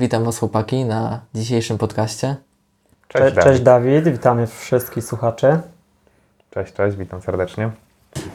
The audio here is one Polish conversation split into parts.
Witam Was chłopaki na dzisiejszym podcaście. Cześć, Cześć, Dawid. cześć Dawid, witamy wszystkich słuchaczy. Cześć, cześć, witam serdecznie.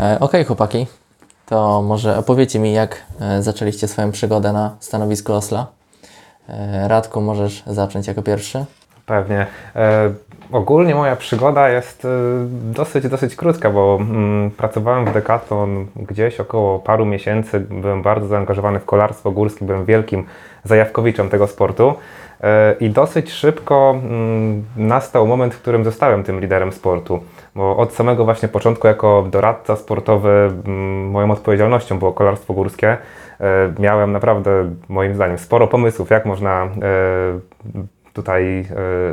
E, Okej chłopaki, to może opowiecie mi jak e, zaczęliście swoją przygodę na stanowisku Osla. E, Radku, możesz zacząć jako pierwszy. Pewnie. E, ogólnie moja przygoda jest e, dosyć, dosyć krótka, bo mm, pracowałem w Decathlon gdzieś około paru miesięcy. Byłem bardzo zaangażowany w kolarstwo górskie, byłem wielkim zajawkowiczem tego sportu. E, I dosyć szybko mm, nastał moment, w którym zostałem tym liderem sportu, bo od samego właśnie początku jako doradca sportowy mm, moją odpowiedzialnością było kolarstwo górskie. Miałem naprawdę, moim zdaniem, sporo pomysłów, jak można tutaj e,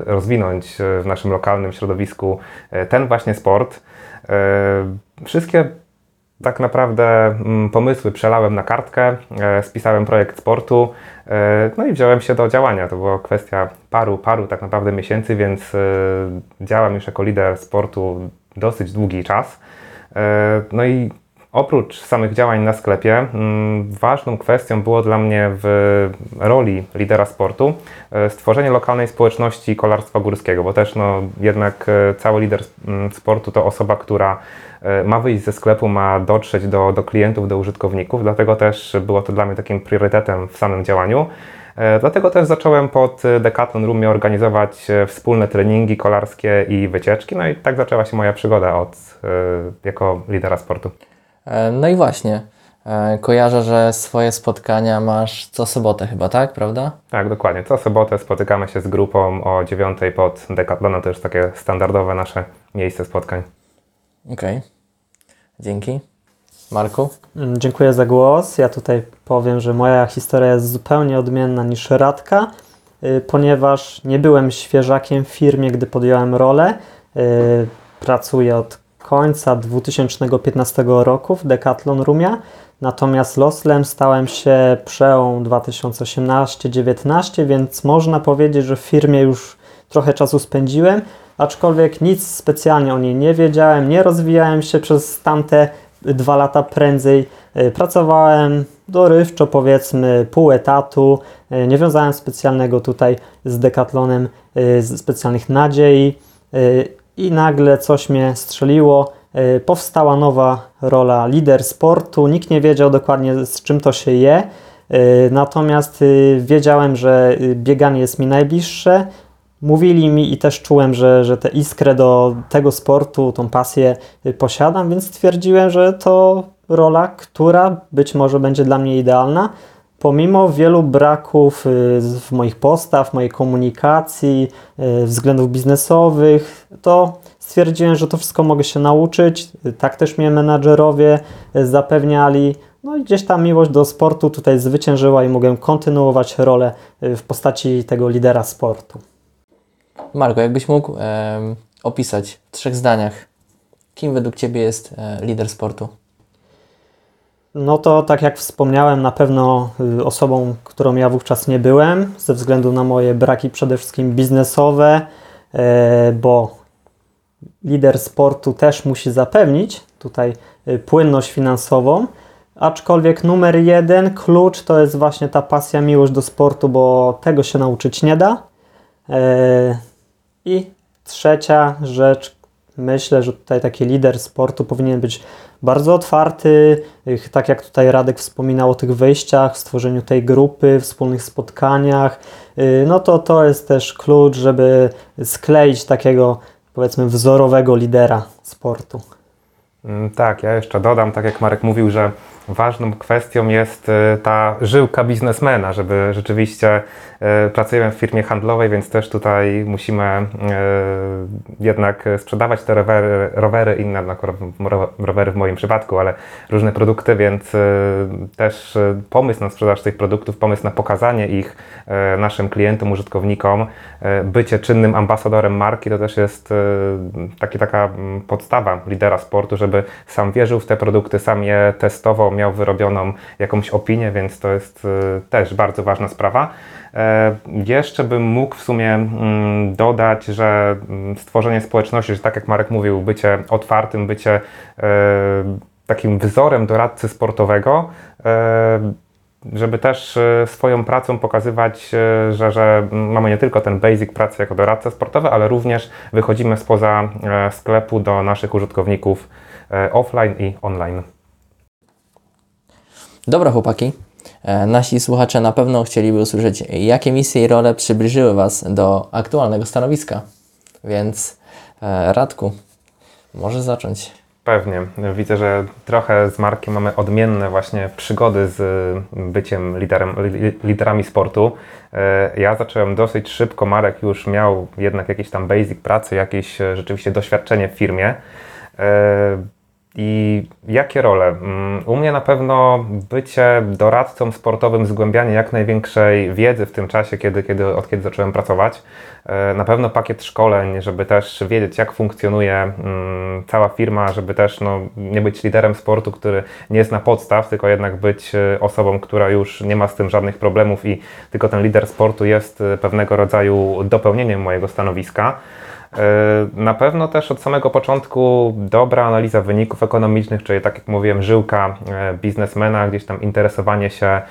rozwinąć e, w naszym lokalnym środowisku e, ten właśnie sport. Wszystkie tak naprawdę mm, pomysły przelałem na kartkę, spisałem projekt sportu, no i wziąłem się do działania. To była kwestia paru, paru tak naprawdę miesięcy, więc działam już jako lider sportu dosyć długi czas. No i oprócz samych działań na sklepie, mm, ważną kwestią było dla mnie w roli lidera sportu e, stworzenie lokalnej społeczności kolarstwa górskiego, bo też no, jednak e, cały lider mm, sportu to osoba, która e, ma wyjść ze sklepu, ma dotrzeć do, do klientów, do użytkowników, dlatego też było to dla mnie takim priorytetem w samym działaniu. Dlatego też zacząłem pod Decathlon Roomie organizować wspólne treningi kolarskie i wycieczki, no i tak zaczęła się moja przygoda od, jako lidera sportu. E, No i właśnie, e, kojarzę, że swoje spotkania masz co sobotę chyba, tak? Prawda? Tak, dokładnie. Co sobotę spotykamy się z grupą o 9 pod Decathlonem. To już takie standardowe nasze miejsce spotkań. Okej. Dzięki. Marku? Mm, Dziękuję za głos. Ja tutaj powiem, że moja historia jest zupełnie odmienna niż Radka, y, ponieważ nie byłem świeżakiem w firmie, gdy podjąłem rolę. Y, Pracuję od końca 2015 roku w Decathlon Roomie, natomiast Loslem stałem się przełom 2018-19, więc można powiedzieć, że w firmie już trochę czasu spędziłem, aczkolwiek nic specjalnie o niej nie wiedziałem, nie rozwijałem się przez tamte dwa lata prędzej. Y, Pracowałem dorywczo, powiedzmy, pół etatu. Y, Nie wiązałem specjalnego tutaj z Decathlonem z specjalnych nadziei i nagle coś mnie strzeliło. Y, Powstała nowa rola lider sportu. Nikt nie wiedział dokładnie z czym to się je. Y, Natomiast y, wiedziałem, że bieganie jest mi najbliższe. Mówili mi i też czułem, że, że tę iskrę do tego sportu, tą pasję posiadam, więc stwierdziłem, że to rola, która być może będzie dla mnie idealna. Pomimo wielu braków y, w moich postaw, mojej komunikacji, y, względów biznesowych, to stwierdziłem, że to wszystko mogę się nauczyć. Y, Tak też mnie menadżerowie zapewniali. No i gdzieś ta miłość do sportu tutaj zwyciężyła i mogłem kontynuować rolę w postaci tego lidera sportu. Marku, jakbyś mógł em, opisać w trzech zdaniach, kim według Ciebie jest e, lider sportu? No to tak jak wspomniałem, na pewno y, osobą, którą ja wówczas nie byłem, ze względu na moje braki przede wszystkim biznesowe, e, bo lider sportu też musi zapewnić tutaj y, płynność finansową, aczkolwiek numer jeden, klucz to jest właśnie ta pasja, miłość do sportu, bo tego się nauczyć nie da. E, I trzecia rzecz, myślę, że tutaj taki lider sportu powinien być bardzo otwarty, y, tak jak tutaj Radek wspominał o tych wyjściach, stworzeniu tej grupy, wspólnych spotkaniach, y, no to to jest też klucz, żeby skleić takiego powiedzmy wzorowego lidera sportu. Mm, Tak, ja jeszcze dodam, tak jak Marek mówił, że ważną kwestią jest e, ta żyłka biznesmena, żeby rzeczywiście e, pracujemy w firmie handlowej, więc też tutaj musimy e, jednak sprzedawać te rowery, rowery inne ro- rowery w moim przypadku, ale różne produkty, więc też pomysł na sprzedaż tych produktów, pomysł na pokazanie ich naszym klientom, użytkownikom, bycie czynnym ambasadorem marki, to też jest taki, taka mm, podstawa lidera sportu, żeby sam wierzył w te produkty, sam je testował, miał wyrobioną jakąś opinię, więc to jest e, też bardzo ważna sprawa. E, Jeszcze bym mógł w sumie mm, dodać, że mm, stworzenie społeczności, że tak jak Marek mówił, bycie otwartym, bycie e, takim wzorem doradcy sportowego, e, żeby też swoją pracą pokazywać, że, że mamy nie tylko ten basic pracy jako doradca sportowy, ale również wychodzimy spoza sklepu do naszych użytkowników offline i online. Dobra, chłopaki. E, Nasi słuchacze na pewno chcieliby usłyszeć, jakie misje i role przybliżyły Was do aktualnego stanowiska. Więc e, Radku, możesz zacząć. Pewnie. Widzę, że trochę z Markiem mamy odmienne właśnie przygody z byciem liderem, li- liderami sportu. E, Ja zacząłem dosyć szybko, Marek już miał jednak jakieś tam basic pracy, jakieś rzeczywiście doświadczenie w firmie. I jakie role? Mm, U mnie na pewno bycie doradcą sportowym, zgłębianie jak największej wiedzy w tym czasie, kiedy, kiedy, od kiedy zacząłem pracować. E, Na pewno pakiet szkoleń, żeby też wiedzieć, jak funkcjonuje mm, cała firma, żeby też no, nie być liderem sportu, który nie jest na podstaw, tylko jednak być e, osobą, która już nie ma z tym żadnych problemów i tylko ten lider sportu jest e, pewnego rodzaju dopełnieniem mojego stanowiska. Na pewno też od samego początku dobra analiza wyników ekonomicznych, czyli tak jak mówiłem, żyłka e, biznesmena, gdzieś tam interesowanie się e,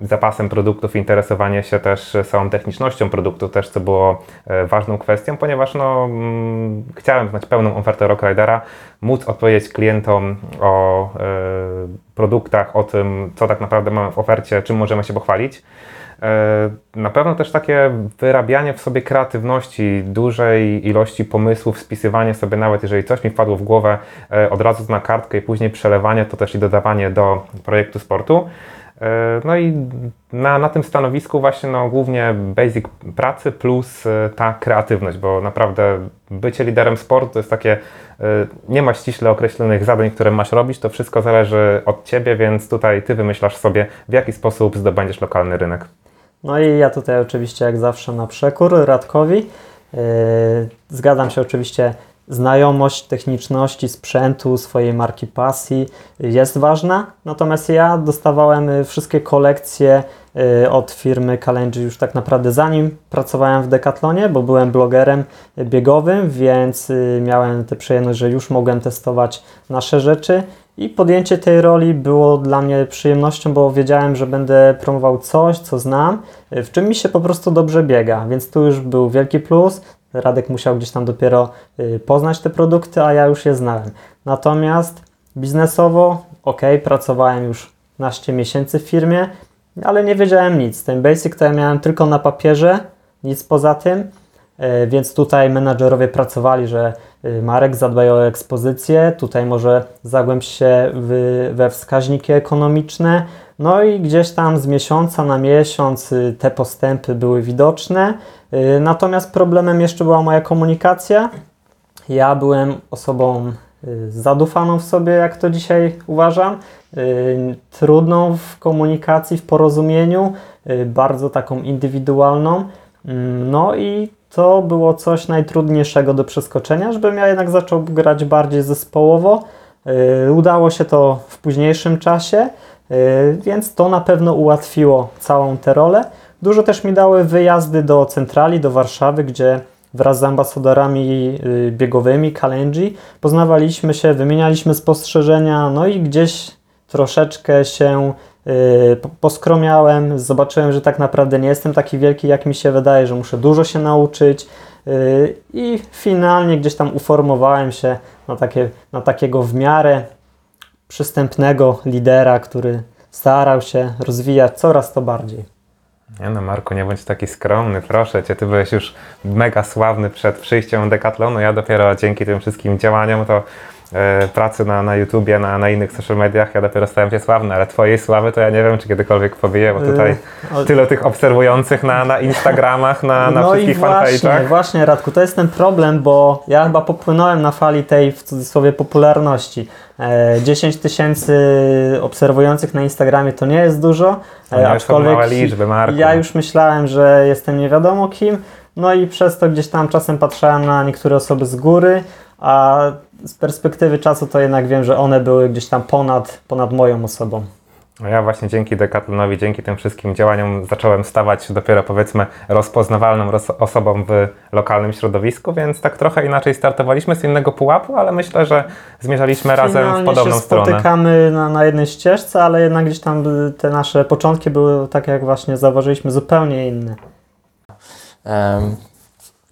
zapasem produktów, interesowanie się też całą technicznością produktów, też co było e, ważną kwestią, ponieważ no, mm, chciałem znać pełną ofertę Rockridera, móc odpowiedzieć klientom o produktach, o tym, co tak naprawdę mamy w ofercie, czym możemy się pochwalić. E, Na pewno też takie wyrabianie w sobie kreatywności, dużej ilości pomysłów, spisywanie sobie nawet, jeżeli coś mi wpadło w głowę, e, od razu na kartkę i później przelewanie, to też i dodawanie do projektu sportu. E, No i na, na tym stanowisku właśnie no, głównie basic pracy plus ta kreatywność, bo naprawdę bycie liderem sportu to jest takie, nie ma ściśle określonych zadań, które masz robić, to wszystko zależy od Ciebie, więc tutaj Ty wymyślasz sobie, w jaki sposób zdobędziesz lokalny rynek. No i ja tutaj oczywiście jak zawsze na przekór Radkowi. Yy, Zgadzam się oczywiście, znajomość techniczności sprzętu, swojej marki pasji jest ważna, natomiast ja dostawałem wszystkie kolekcje y, od firmy Kalenji już tak naprawdę zanim pracowałem w Decathlonie, bo byłem blogerem biegowym, więc y, miałem tę przyjemność, że już mogłem testować nasze rzeczy i podjęcie tej roli było dla mnie przyjemnością, bo wiedziałem, że będę promował coś, co znam, w czym mi się po prostu dobrze biega, więc tu już był wielki plus. Radek musiał gdzieś tam dopiero y, poznać te produkty, a ja już je znałem. Natomiast biznesowo, ok, pracowałem już naście miesięcy w firmie, ale nie wiedziałem nic. Ten basic to ja miałem tylko na papierze, nic poza tym. E, Więc tutaj menadżerowie pracowali, że y, Marek zadbaj o ekspozycję, tutaj może zagłęb się w, we wskaźniki ekonomiczne, no i gdzieś tam z miesiąca na miesiąc y, te postępy były widoczne. Y, Natomiast problemem jeszcze była moja komunikacja. Ja byłem osobą y, zadufaną w sobie, jak to dzisiaj uważam, y, trudną w komunikacji, w porozumieniu, y, bardzo taką indywidualną. Mm, No i to było coś najtrudniejszego do przeskoczenia, żebym ja jednak zaczął grać bardziej zespołowo. Y, Udało się to w późniejszym czasie, y, więc to na pewno ułatwiło całą tę rolę. Dużo też mi dały wyjazdy do centrali, do Warszawy, gdzie wraz z ambasadorami y, biegowymi Kalenji poznawaliśmy się, wymienialiśmy spostrzeżenia, no i gdzieś troszeczkę się poskromiałem, zobaczyłem, że tak naprawdę nie jestem taki wielki, jak mi się wydaje, że muszę dużo się nauczyć y, i finalnie gdzieś tam uformowałem się na, takie, na takiego w miarę przystępnego lidera, który starał się rozwijać coraz to bardziej. Nie no Marku, nie bądź taki skromny, proszę Cię, Ty byłeś już mega sławny przed przyjściem Decathlonu, ja dopiero dzięki tym wszystkim działaniom to pracy na, na YouTubie, na, na innych social mediach, ja dopiero stałem się sławny, ale Twojej sławy to ja nie wiem, czy kiedykolwiek pobiję, bo tutaj Yy, tyle tych obserwujących na, na Instagramach, na, na no wszystkich właśnie, fanpage'ach. właśnie Radku, to jest ten problem, bo ja chyba popłynąłem na fali tej w cudzysłowie popularności. E, 10 tysięcy obserwujących na Instagramie to nie jest dużo, e, są małe liczby, Marku. ja już myślałem, że jestem nie wiadomo kim, no i przez to gdzieś tam czasem patrzyłem na niektóre osoby z góry, a z perspektywy czasu to jednak wiem, że one były gdzieś tam ponad, ponad moją osobą. No Ja właśnie dzięki Decathlonowi, dzięki tym wszystkim działaniom zacząłem stawać dopiero powiedzmy rozpoznawalną roz- osobą w lokalnym środowisku, więc tak trochę inaczej startowaliśmy z innego pułapu, ale myślę, że zmierzaliśmy razem w podobną się stronę. spotykamy na, na jednej ścieżce, ale jednak gdzieś tam te nasze początki były, tak jak właśnie zauważyliśmy, zupełnie inne. Em,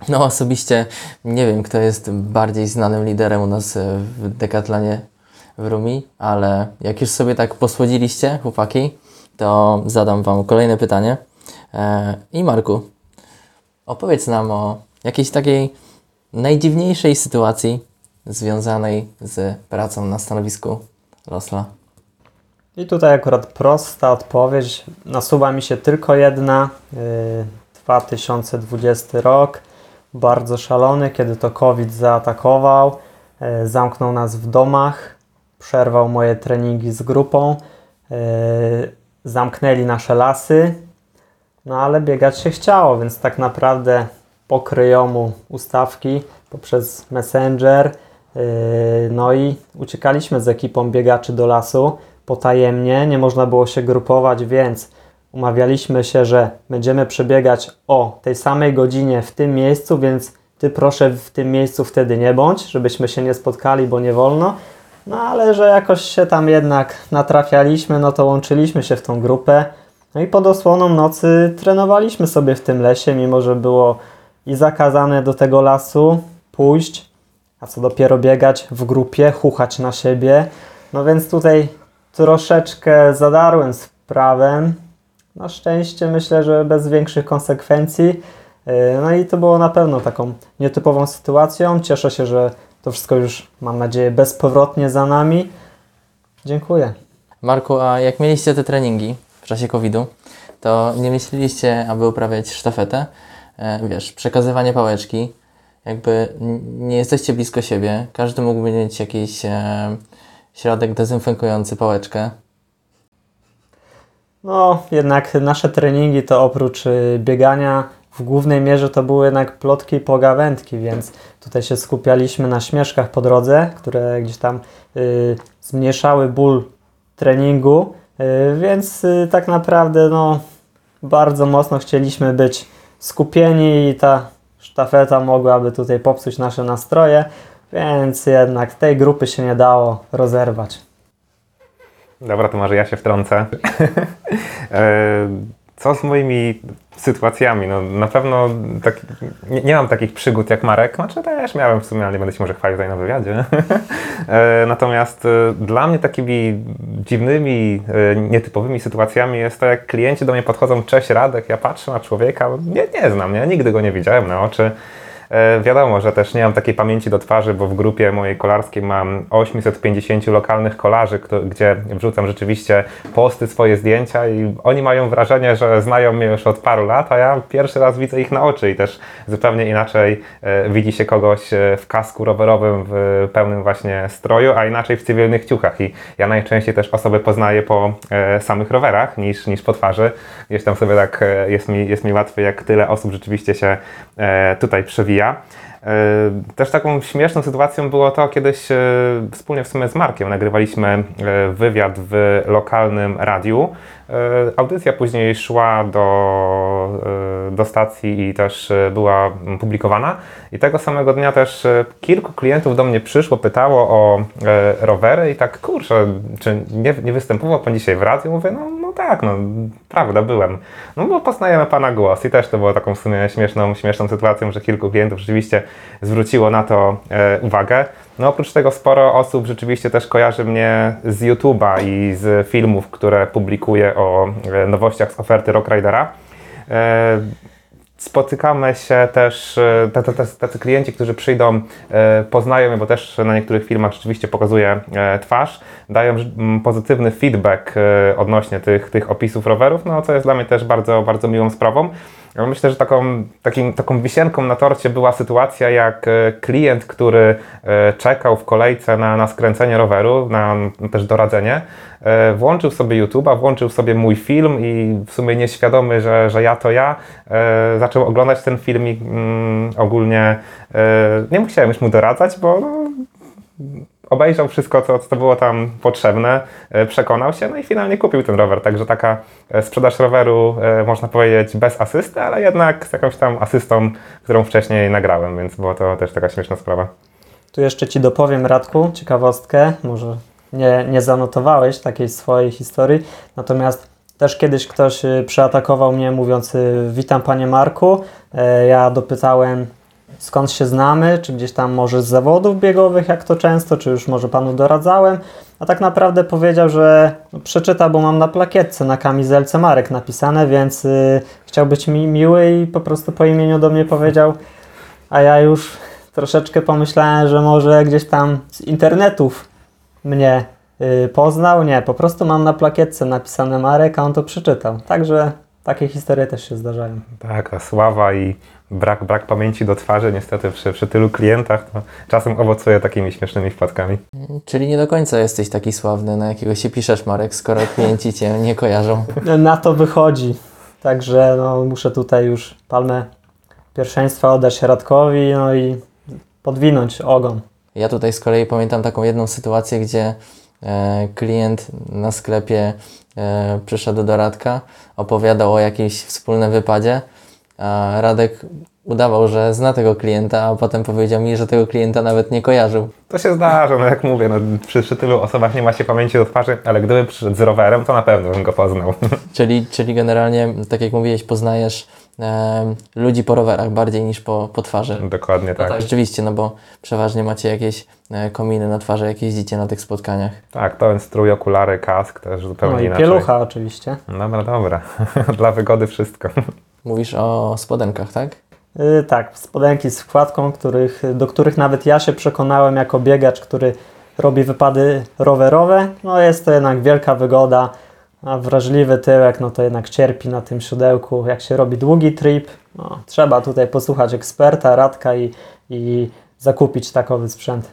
No osobiście nie wiem, kto jest bardziej znanym liderem u nas e, w Decathlonie w Rumi, ale jak już sobie tak posłodziliście, chłopaki, to zadam Wam kolejne pytanie. E, I Marku, opowiedz nam o jakiejś takiej najdziwniejszej sytuacji związanej z pracą na stanowisku Losla. I tutaj akurat prosta odpowiedź. Nasuwa mi się tylko jedna. Yy, 2020 rok. Bardzo szalony, kiedy to COVID zaatakował. Yy, zamknął nas w domach. Przerwał moje treningi z grupą. Yy, zamknęli nasze lasy. No ale biegać się chciało, więc tak naprawdę po ustawki poprzez Messenger. Yy, No i uciekaliśmy z ekipą biegaczy do lasu potajemnie, nie można było się grupować, więc umawialiśmy się, że będziemy przebiegać o tej samej godzinie w tym miejscu, więc ty proszę w tym miejscu wtedy nie bądź, żebyśmy się nie spotkali, bo nie wolno. No ale że jakoś się tam jednak natrafialiśmy, no to łączyliśmy się w tą grupę. No i pod osłoną nocy trenowaliśmy sobie w tym lesie, mimo że było i zakazane do tego lasu pójść, a co dopiero biegać w grupie, chuchać na siebie. No więc tutaj troszeczkę zadarłem z. Na szczęście myślę, że bez większych konsekwencji. Yy, No i to było na pewno taką nietypową sytuacją. Cieszę się, że to wszystko już, mam nadzieję, bezpowrotnie za nami. Dziękuję. Marku, a jak mieliście te treningi w czasie COVID-u, to nie myśleliście, aby uprawiać sztafetę? E, wiesz, przekazywanie pałeczki, jakby nie jesteście blisko siebie, każdy mógłby mieć jakiś e, środek dezynfekujący pałeczkę. No, jednak nasze treningi to oprócz y, biegania w głównej mierze to były jednak plotki i pogawędki, więc tutaj się skupialiśmy na śmieszkach po drodze, które gdzieś tam y, zmniejszały ból treningu, y, więc y, tak naprawdę no, bardzo mocno chcieliśmy być skupieni i ta sztafeta mogłaby tutaj popsuć nasze nastroje, więc jednak tej grupy się nie dało rozerwać. Dobra, to może ja się wtrącę. E, Co z moimi sytuacjami? No, na pewno tak, nie, nie mam takich przygód jak Marek, znaczy też miałem w sumie, ale nie będę się może chwalił tutaj na wywiadzie. E, Natomiast e, dla mnie takimi dziwnymi, nietypowymi sytuacjami jest to, jak klienci do mnie podchodzą, cześć Radek, ja patrzę na człowieka, nie, nie znam, ja nigdy go nie widziałem na oczy. E, Wiadomo, że też nie mam takiej pamięci do twarzy, bo w grupie mojej kolarskiej mam 850 lokalnych kolarzy, gdzie wrzucam rzeczywiście posty, swoje zdjęcia i oni mają wrażenie, że znają mnie już od paru lat, a ja pierwszy raz widzę ich na oczy i też zupełnie inaczej e, widzi się kogoś e, w kasku rowerowym, w pełnym właśnie stroju, a inaczej w cywilnych ciuchach i ja najczęściej też osoby poznaję po samych rowerach niż, niż po twarzy. Gdzieś tam sobie tak jest mi, jest mi łatwiej, jak tyle osób rzeczywiście się tutaj przewija. E, Też taką śmieszną sytuacją było to, kiedyś e, wspólnie w sumie z Markiem nagrywaliśmy e, wywiad w lokalnym radiu. Audycja później szła do, do stacji i też była publikowana. I tego samego dnia też kilku klientów do mnie przyszło, pytało o rowery i tak, kurczę, czy nie, nie występował Pan dzisiaj w radiu? Mówię, no, no tak, no prawda, byłem. No bo poznajemy Pana głos i też to było taką w sumie śmieszną, śmieszną sytuacją, że kilku klientów rzeczywiście zwróciło na to e, uwagę. No oprócz tego sporo osób rzeczywiście też kojarzy mnie z YouTube'a i z filmów, które publikuję o e, nowościach z oferty Rock Ridera. E, Spotykamy się też, e, tacy klienci, którzy przyjdą, e, poznają mnie, bo też na niektórych filmach rzeczywiście pokazuję e, twarz, dają pozytywny feedback odnośnie tych, tych opisów rowerów, no co jest dla mnie też bardzo, bardzo miłą sprawą. Myślę, że taką, takim, taką wisienką na torcie była sytuacja, jak e, klient, który e, czekał w kolejce na, na skręcenie roweru, na też doradzenie, e, włączył sobie YouTube'a, włączył sobie mój film i w sumie nieświadomy, że, że ja to ja, zaczął oglądać ten film i mm, ogólnie nie musiałem już mu doradzać, bo no, obejrzał wszystko, co, co było tam potrzebne, e, przekonał się, no i finalnie kupił ten rower. Także taka e, sprzedaż roweru, e, można powiedzieć, bez asysty, ale jednak z jakąś tam asystą, którą wcześniej nagrałem, więc była to też taka śmieszna sprawa. Tu jeszcze Ci dopowiem, Radku, ciekawostkę. Może nie, nie zanotowałeś takiej swojej historii, natomiast też kiedyś ktoś przeatakował mnie mówiąc witam Panie Marku. Ja dopytałem skąd się znamy, czy gdzieś tam może z zawodów biegowych, jak to często, czy już może Panu doradzałem. A tak naprawdę powiedział, że no, przeczyta, bo mam na plakietce, na kamizelce Marek napisane, więc y, chciał być mi miły i po prostu po imieniu do mnie powiedział, a ja już troszeczkę pomyślałem, że może gdzieś tam z internetów mnie y, poznał. Nie, po prostu mam na plakietce napisane Marek, a on to przeczytał. Także takie historie też się zdarzają. Tak, ta sława i brak, brak pamięci do twarzy niestety przy, przy tylu klientach to czasem owocuje takimi śmiesznymi wpadkami. Czyli nie do końca jesteś taki sławny, na jakiego się piszesz, Marek, skoro klienci cię nie kojarzą. Na to wychodzi. Także no, muszę tutaj już palmę pierwszeństwa oddać Radkowi, no i podwinąć ogon. Ja tutaj z kolei pamiętam taką jedną sytuację, gdzie e, klient na sklepie e, przyszedł do Radka, opowiadał o jakimś wspólnym wypadzie, Radek udawał, że zna tego klienta, a potem powiedział mi, że tego klienta nawet nie kojarzył. To się zdarza, no jak mówię, no, przy, przy tylu osobach nie ma się pamięci do twarzy, ale gdyby przyszedł z rowerem, to na pewno bym go poznał. Czyli, czyli generalnie, tak jak mówiłeś, poznajesz e, ludzi po rowerach bardziej niż po, po twarzy. Dokładnie No tak. tak, rzeczywiście, no bo przeważnie macie jakieś e, kominy na twarzy, jak jeździcie na tych spotkaniach. Tak, pełen strój, okulary, kask też zupełnie No i inaczej. pielucha oczywiście. Dobra, dobra. Dla wygody wszystko. Mówisz o spodenkach, tak? Yy, tak, spodenki z wkładką, których, do których nawet ja się przekonałem jako biegacz, który robi wypady rowerowe. No jest to jednak wielka wygoda, a wrażliwy tyłek, no to jednak cierpi na tym siodełku. Jak się robi długi trip, no, trzeba tutaj posłuchać eksperta, Radka i, i zakupić takowy sprzęt.